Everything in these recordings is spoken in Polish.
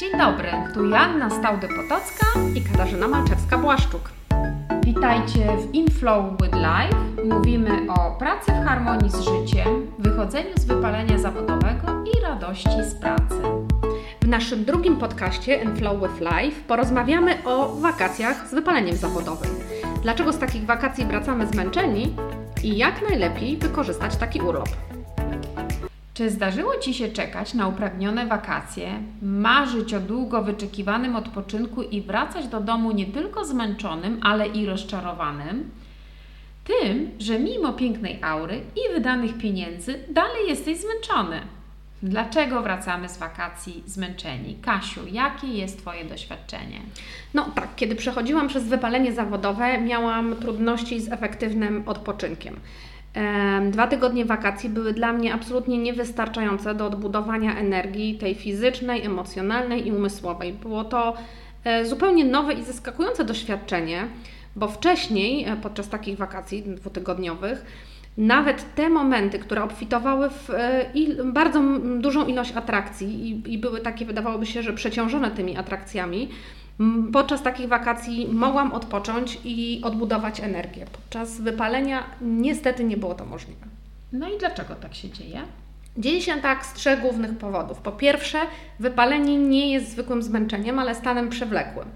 Dzień dobry, tu Joanna Staudy-Potocka i Katarzyna Malczewska-Błaszczuk. Witajcie w Inflow with Life. Mówimy o pracy w harmonii z życiem, wychodzeniu z wypalenia zawodowego i radości z pracy. W naszym drugim podcaście Inflow with Life porozmawiamy o wakacjach z wypaleniem zawodowym. Dlaczego z takich wakacji wracamy zmęczeni i jak najlepiej wykorzystać taki urlop. Czy zdarzyło Ci się czekać na upragnione wakacje, marzyć o długo wyczekiwanym odpoczynku i wracać do domu nie tylko zmęczonym, ale i rozczarowanym? Tym, że mimo pięknej aury i wydanych pieniędzy dalej jesteś zmęczony. Dlaczego wracamy z wakacji zmęczeni? Kasiu, jakie jest Twoje doświadczenie? No tak, kiedy przechodziłam przez wypalenie zawodowe, miałam trudności z efektywnym odpoczynkiem. Dwa tygodnie wakacji były dla mnie absolutnie niewystarczające do odbudowania energii tej fizycznej, emocjonalnej i umysłowej. Było to e, zupełnie nowe i zaskakujące doświadczenie, bo wcześniej, e, podczas takich wakacji dwutygodniowych, nawet te momenty, które obfitowały w e, bardzo dużą ilość atrakcji i, i były takie, wydawałoby się, że przeciążone tymi atrakcjami, Podczas takich wakacji mogłam odpocząć i odbudować energię. Podczas wypalenia niestety nie było to możliwe. No i dlaczego tak się dzieje? Dzieje się tak z trzech głównych powodów. Po pierwsze, wypalenie nie jest zwykłym zmęczeniem, ale stanem przewlekłym.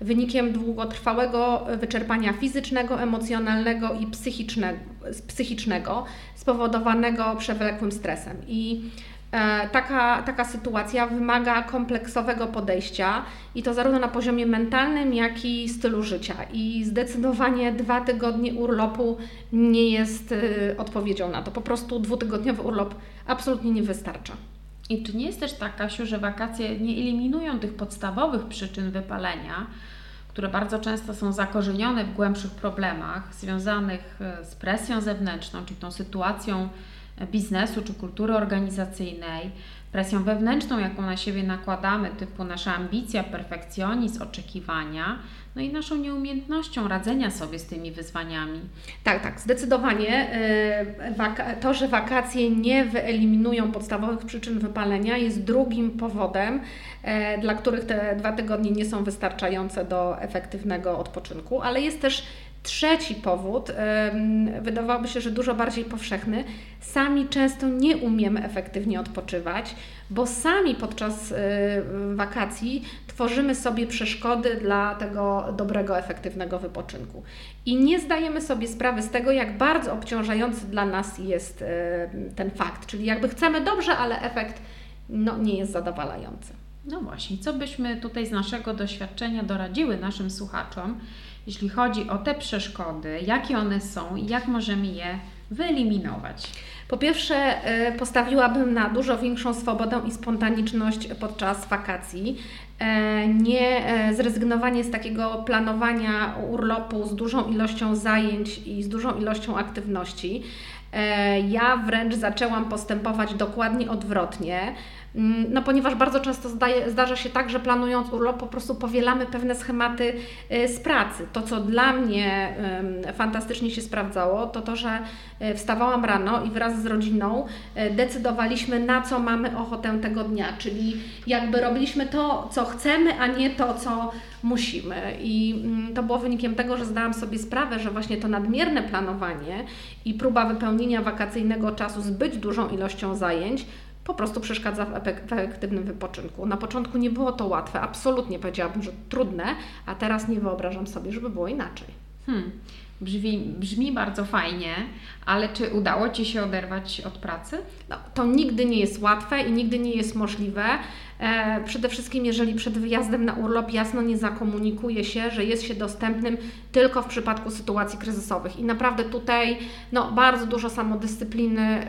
Wynikiem długotrwałego wyczerpania fizycznego, emocjonalnego i psychicznego, psychicznego spowodowanego przewlekłym stresem. I taka, taka sytuacja wymaga kompleksowego podejścia i to zarówno na poziomie mentalnym, jak i stylu życia. I zdecydowanie dwa tygodnie urlopu nie jest e, odpowiedzią na to. Po prostu dwutygodniowy urlop absolutnie nie wystarcza. I czy nie jest też tak, Kasiu, że wakacje nie eliminują tych podstawowych przyczyn wypalenia, które bardzo często są zakorzenione w głębszych problemach związanych e, z presją zewnętrzną, czyli tą sytuacją, biznesu czy kultury organizacyjnej, presją wewnętrzną, jaką na siebie nakładamy, typu nasza ambicja, perfekcjonizm, oczekiwania, no i naszą nieumiejętnością radzenia sobie z tymi wyzwaniami. Tak, tak, zdecydowanie. E, to, że wakacje nie wyeliminują podstawowych przyczyn wypalenia, jest drugim powodem, e, dla których te dwa tygodnie nie są wystarczające do efektywnego odpoczynku, ale jest też Trzeci powód, wydawałoby się, że dużo bardziej powszechny, sami często nie umiemy efektywnie odpoczywać, bo sami podczas y, wakacji tworzymy sobie przeszkody dla tego dobrego, efektywnego wypoczynku. I nie zdajemy sobie sprawy z tego, jak bardzo obciążający dla nas jest y, ten fakt. Czyli jakby chcemy dobrze, ale efekt no, nie jest zadowalający. No właśnie, co byśmy tutaj z naszego doświadczenia doradziły naszym słuchaczom, jeśli chodzi o te przeszkody, jakie one są i jak możemy je wyeliminować? Po pierwsze, y, postawiłabym na dużo większą swobodę i spontaniczność podczas wakacji. E, nie e, zrezygnowanie z takiego planowania urlopu z dużą ilością zajęć i z dużą ilością aktywności. E, ja wręcz zaczęłam postępować dokładnie odwrotnie. Mm, no, ponieważ bardzo często zdaje, zdarza się tak, że planując urlop po prostu powielamy pewne schematy y, z pracy. To, co dla mnie fantastycznie się sprawdzało, to to, że y, wstawałam rano i wraz z rodziną decydowaliśmy, na co mamy ochotę tego dnia, czyli jakby robiliśmy to, co chcemy, a nie to, co musimy. I mm, to było wynikiem tego, że zdałam sobie sprawę, że właśnie to nadmierne planowanie i próba wypełnienia wakacyjnego czasu zbyt dużą ilością zajęć po prostu przeszkadza w efektywnym wypoczynku. Na początku nie było to łatwe, absolutnie powiedziałabym, że trudne, a teraz nie wyobrażam sobie, żeby było inaczej. Hmm. Brzmi, brzmi bardzo fajnie, ale czy udało Ci się oderwać od pracy? No, to nigdy nie jest łatwe i nigdy nie jest możliwe. E, przede wszystkim, jeżeli przed wyjazdem na urlop jasno nie zakomunikuje się, że jest się dostępnym tylko w przypadku sytuacji kryzysowych. I naprawdę tutaj no, bardzo dużo samodyscypliny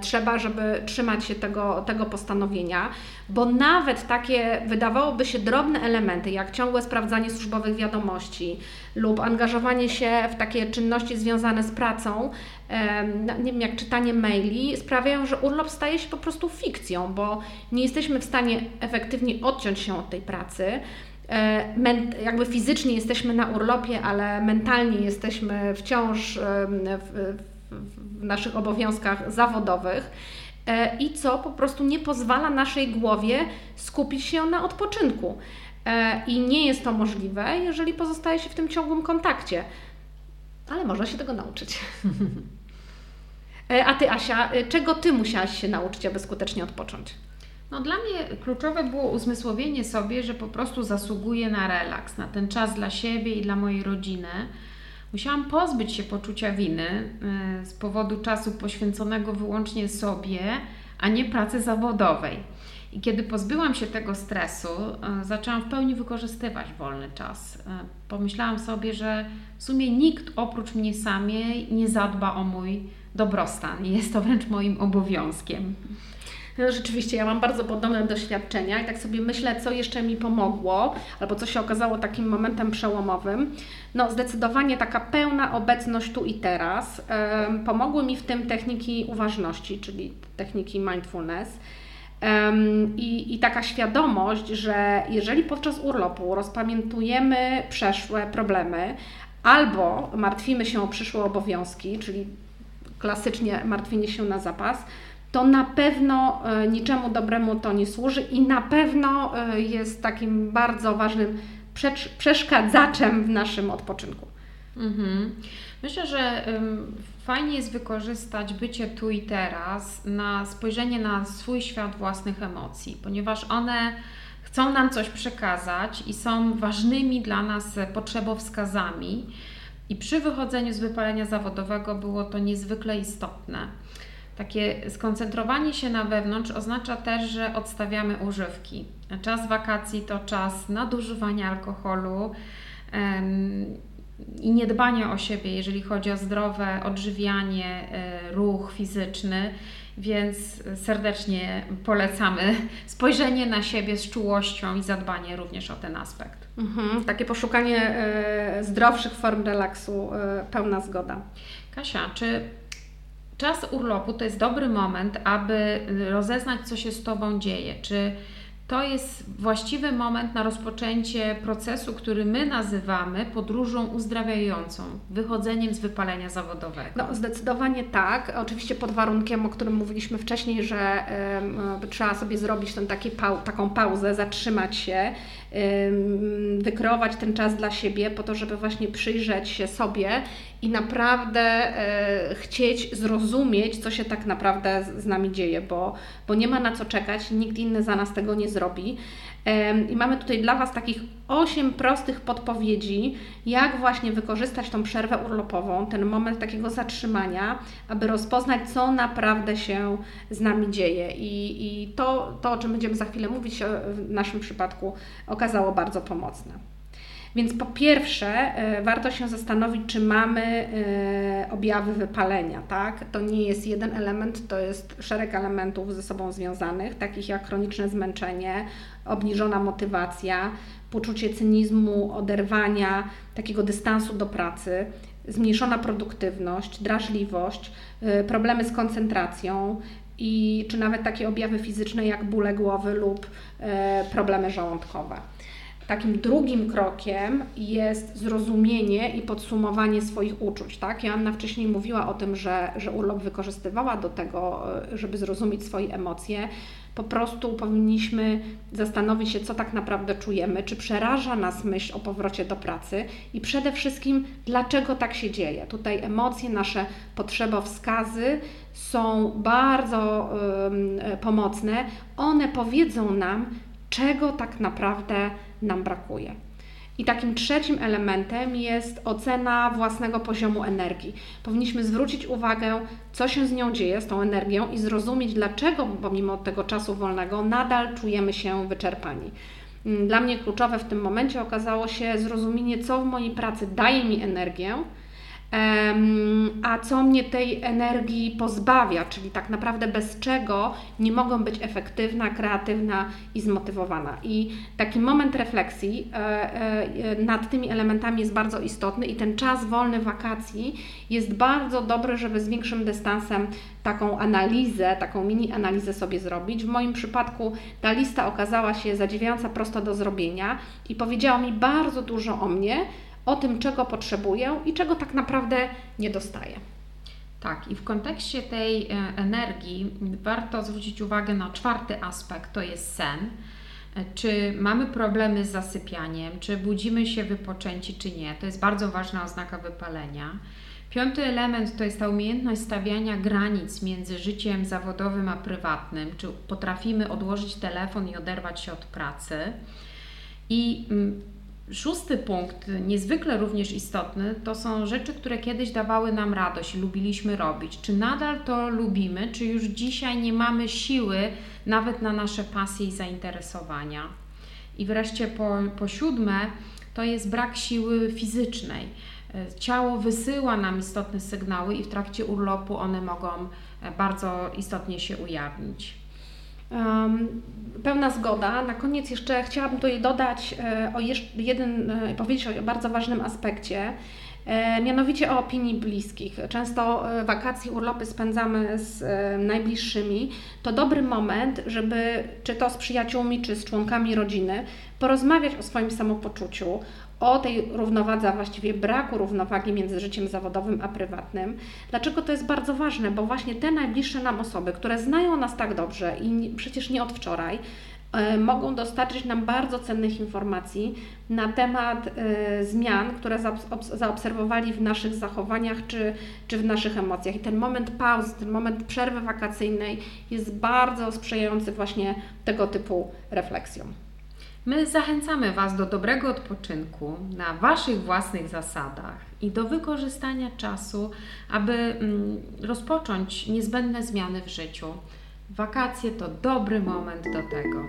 trzeba, żeby trzymać się tego, tego postanowienia, bo nawet takie wydawałoby się drobne elementy, jak ciągłe sprawdzanie służbowych wiadomości lub angażowanie się w takie czynności związane z pracą, nie wiem, jak czytanie maili, sprawiają, że urlop staje się po prostu fikcją, bo nie jesteśmy w stanie efektywnie odciąć się od tej pracy. E, jakby fizycznie jesteśmy na urlopie, ale mentalnie jesteśmy wciąż w, w naszych obowiązkach zawodowych. e, i co po prostu nie pozwala naszej głowie skupić się na odpoczynku. E, I nie jest to możliwe, jeżeli pozostaje się w tym ciągłym kontakcie. Ale można się tego nauczyć. A Ty, Asia, czego Ty musiałaś się nauczyć, aby skutecznie odpocząć? No dla mnie kluczowe było uzmysłowienie sobie, że po prostu zasługuję na relaks, na ten czas dla siebie i dla mojej rodziny. Musiałam pozbyć się poczucia winy y, z powodu czasu poświęconego wyłącznie sobie, a nie pracy zawodowej. I kiedy pozbyłam się tego stresu, y, zaczęłam w pełni wykorzystywać wolny czas. Y, pomyślałam sobie, że w sumie nikt oprócz mnie samej nie zadba o mój dobrostan. Jest to wręcz moim obowiązkiem. No, rzeczywiście, ja mam bardzo podobne doświadczenia i tak sobie myślę, co jeszcze mi pomogło, albo co się okazało takim momentem przełomowym. No, zdecydowanie taka pełna obecność tu i teraz. Pomogły mi w tym techniki uważności, czyli techniki mindfulness. I, I taka świadomość, że jeżeli podczas urlopu rozpamiętujemy przeszłe problemy, albo martwimy się o przyszłe obowiązki, czyli klasycznie martwienie się na zapas, to na pewno e, niczemu dobremu to nie służy i na pewno e, jest takim bardzo ważnym przeszkadzaczem w naszym odpoczynku. Mhm. Myślę, że fajnie jest wykorzystać bycie tu i teraz na spojrzenie na swój świat własnych emocji, ponieważ one chcą nam coś przekazać i są ważnymi dla nas potrzebowskazami. I przy wychodzeniu z wypalenia zawodowego było to niezwykle istotne. Takie skoncentrowanie się na wewnątrz oznacza też, że odstawiamy używki. Czas wakacji to czas nadużywania alkoholu i niedbania o siebie, jeżeli chodzi o zdrowe odżywianie, e, ruch fizyczny. Więc serdecznie polecamy spojrzenie na siebie z czułością i zadbanie również o ten aspekt. Mhm, takie poszukanie e, zdrowszych form relaksu, e, pełna zgoda. Kasia, czy czas urlopu to jest dobry moment, aby rozeznać, co się z Tobą dzieje. Czy to jest właściwy moment na rozpoczęcie procesu, który my nazywamy podróżą uzdrawiającą, wychodzeniem z wypalenia zawodowego. No, zdecydowanie tak. Oczywiście pod warunkiem, o którym mówiliśmy wcześniej, że y, trzeba sobie zrobić ten taki taką pauzę, zatrzymać się, y, wykreować ten czas dla siebie, po to, żeby właśnie przyjrzeć się sobie i naprawdę y, chcieć zrozumieć, co się tak naprawdę z, nami dzieje, bo, bo nie ma na co czekać, nikt inny za nas tego nie zrobi. I mamy tutaj dla Was takich 8 prostych podpowiedzi, jak właśnie wykorzystać tą przerwę urlopową, ten moment takiego zatrzymania, aby rozpoznać, co naprawdę się z nami dzieje. I, i to, to, o czym będziemy za chwilę mówić, w naszym przypadku okazało bardzo pomocne. Więc po pierwsze, e, warto się zastanowić, czy mamy e, objawy wypalenia, tak? To nie jest jeden element, to jest szereg elementów ze sobą związanych, takich jak chroniczne zmęczenie, obniżona motywacja, poczucie cynizmu, oderwania, takiego dystansu do pracy, zmniejszona produktywność, drażliwość, e, problemy z koncentracją, i czy nawet takie objawy fizyczne jak bóle głowy lub problemy żołądkowe. Takim drugim krokiem jest zrozumienie i podsumowanie swoich uczuć. Tak? Joanna wcześniej mówiła o tym, że, że urlop wykorzystywała do tego, e, żeby zrozumieć swoje emocje. Po prostu powinniśmy zastanowić się, co tak naprawdę czujemy, czy przeraża nas myśl o powrocie do pracy i przede wszystkim, dlaczego tak się dzieje. Tutaj emocje, nasze potrzebowskazy są bardzo y, pomocne. One powiedzą nam, czego tak naprawdę nam brakuje. I takim trzecim elementem jest ocena własnego poziomu energii. Powinniśmy zwrócić uwagę, co się z nią dzieje, z tą energią i zrozumieć, dlaczego pomimo tego czasu wolnego nadal czujemy się wyczerpani. Mm, dla mnie kluczowe w tym momencie okazało się zrozumienie, co w mojej pracy daje mi energię, a co mnie tej energii pozbawia, czyli tak naprawdę bez czego nie mogą być efektywna, kreatywna i zmotywowana. I taki moment refleksji e, e, nad tymi elementami jest bardzo istotny i ten czas wolny wakacji jest bardzo dobry, żeby z większym dystansem taką analizę, taką mini analizę sobie zrobić. W moim przypadku ta lista okazała się zadziwiająca prosto do zrobienia i powiedziała mi bardzo dużo o mnie, o tym, czego potrzebuję i czego tak naprawdę nie dostaję. Tak, i w kontekście tej e, energii warto zwrócić uwagę na czwarty aspekt, to jest sen. E, czy mamy problemy z zasypianiem, czy budzimy się wypoczęci, czy nie. To jest bardzo ważna oznaka wypalenia. Piąty element to jest ta umiejętność stawiania granic między życiem zawodowym a prywatnym, czy potrafimy odłożyć telefon i oderwać się od pracy. I mm, Szósty punkt, niezwykle również istotny, to są rzeczy, które kiedyś dawały nam radość, lubiliśmy robić. Czy nadal to lubimy, czy już dzisiaj nie mamy siły nawet na nasze pasje i zainteresowania? I wreszcie po, po siódme, to jest brak siły fizycznej. Ciało wysyła nam istotne sygnały i w trakcie urlopu one mogą bardzo istotnie się ujawnić. Um, pełna zgoda. Na koniec jeszcze chciałabym tutaj dodać e, o jeden, e, powiedzieć o bardzo ważnym aspekcie, e, mianowicie o opinii bliskich. Często wakacje, urlopy spędzamy z najbliższymi. To dobry moment, żeby czy to z przyjaciółmi, czy z członkami rodziny porozmawiać o swoim samopoczuciu, o tej równowadze, a właściwie braku równowagi między życiem zawodowym a prywatnym. Dlaczego to jest bardzo ważne? Bo właśnie te najbliższe nam osoby, które znają nas tak dobrze i przecież nie od wczoraj, e, mogą dostarczyć nam bardzo cennych informacji na temat y, zmian, które zaobserwowali w naszych zachowaniach czy, czy w naszych emocjach. I ten moment pauzy, ten moment przerwy wakacyjnej jest bardzo sprzyjający właśnie tego typu refleksjom. My zachęcamy Was do dobrego odpoczynku na Waszych własnych zasadach i do wykorzystania czasu, aby mm, rozpocząć niezbędne zmiany w życiu. Wakacje to dobry moment do tego.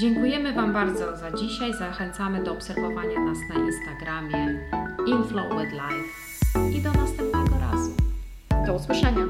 Dziękujemy Wam bardzo za dzisiaj. Zachęcamy do obserwowania nas na Instagramie Inflow with Life i do następnego razu. Do usłyszenia.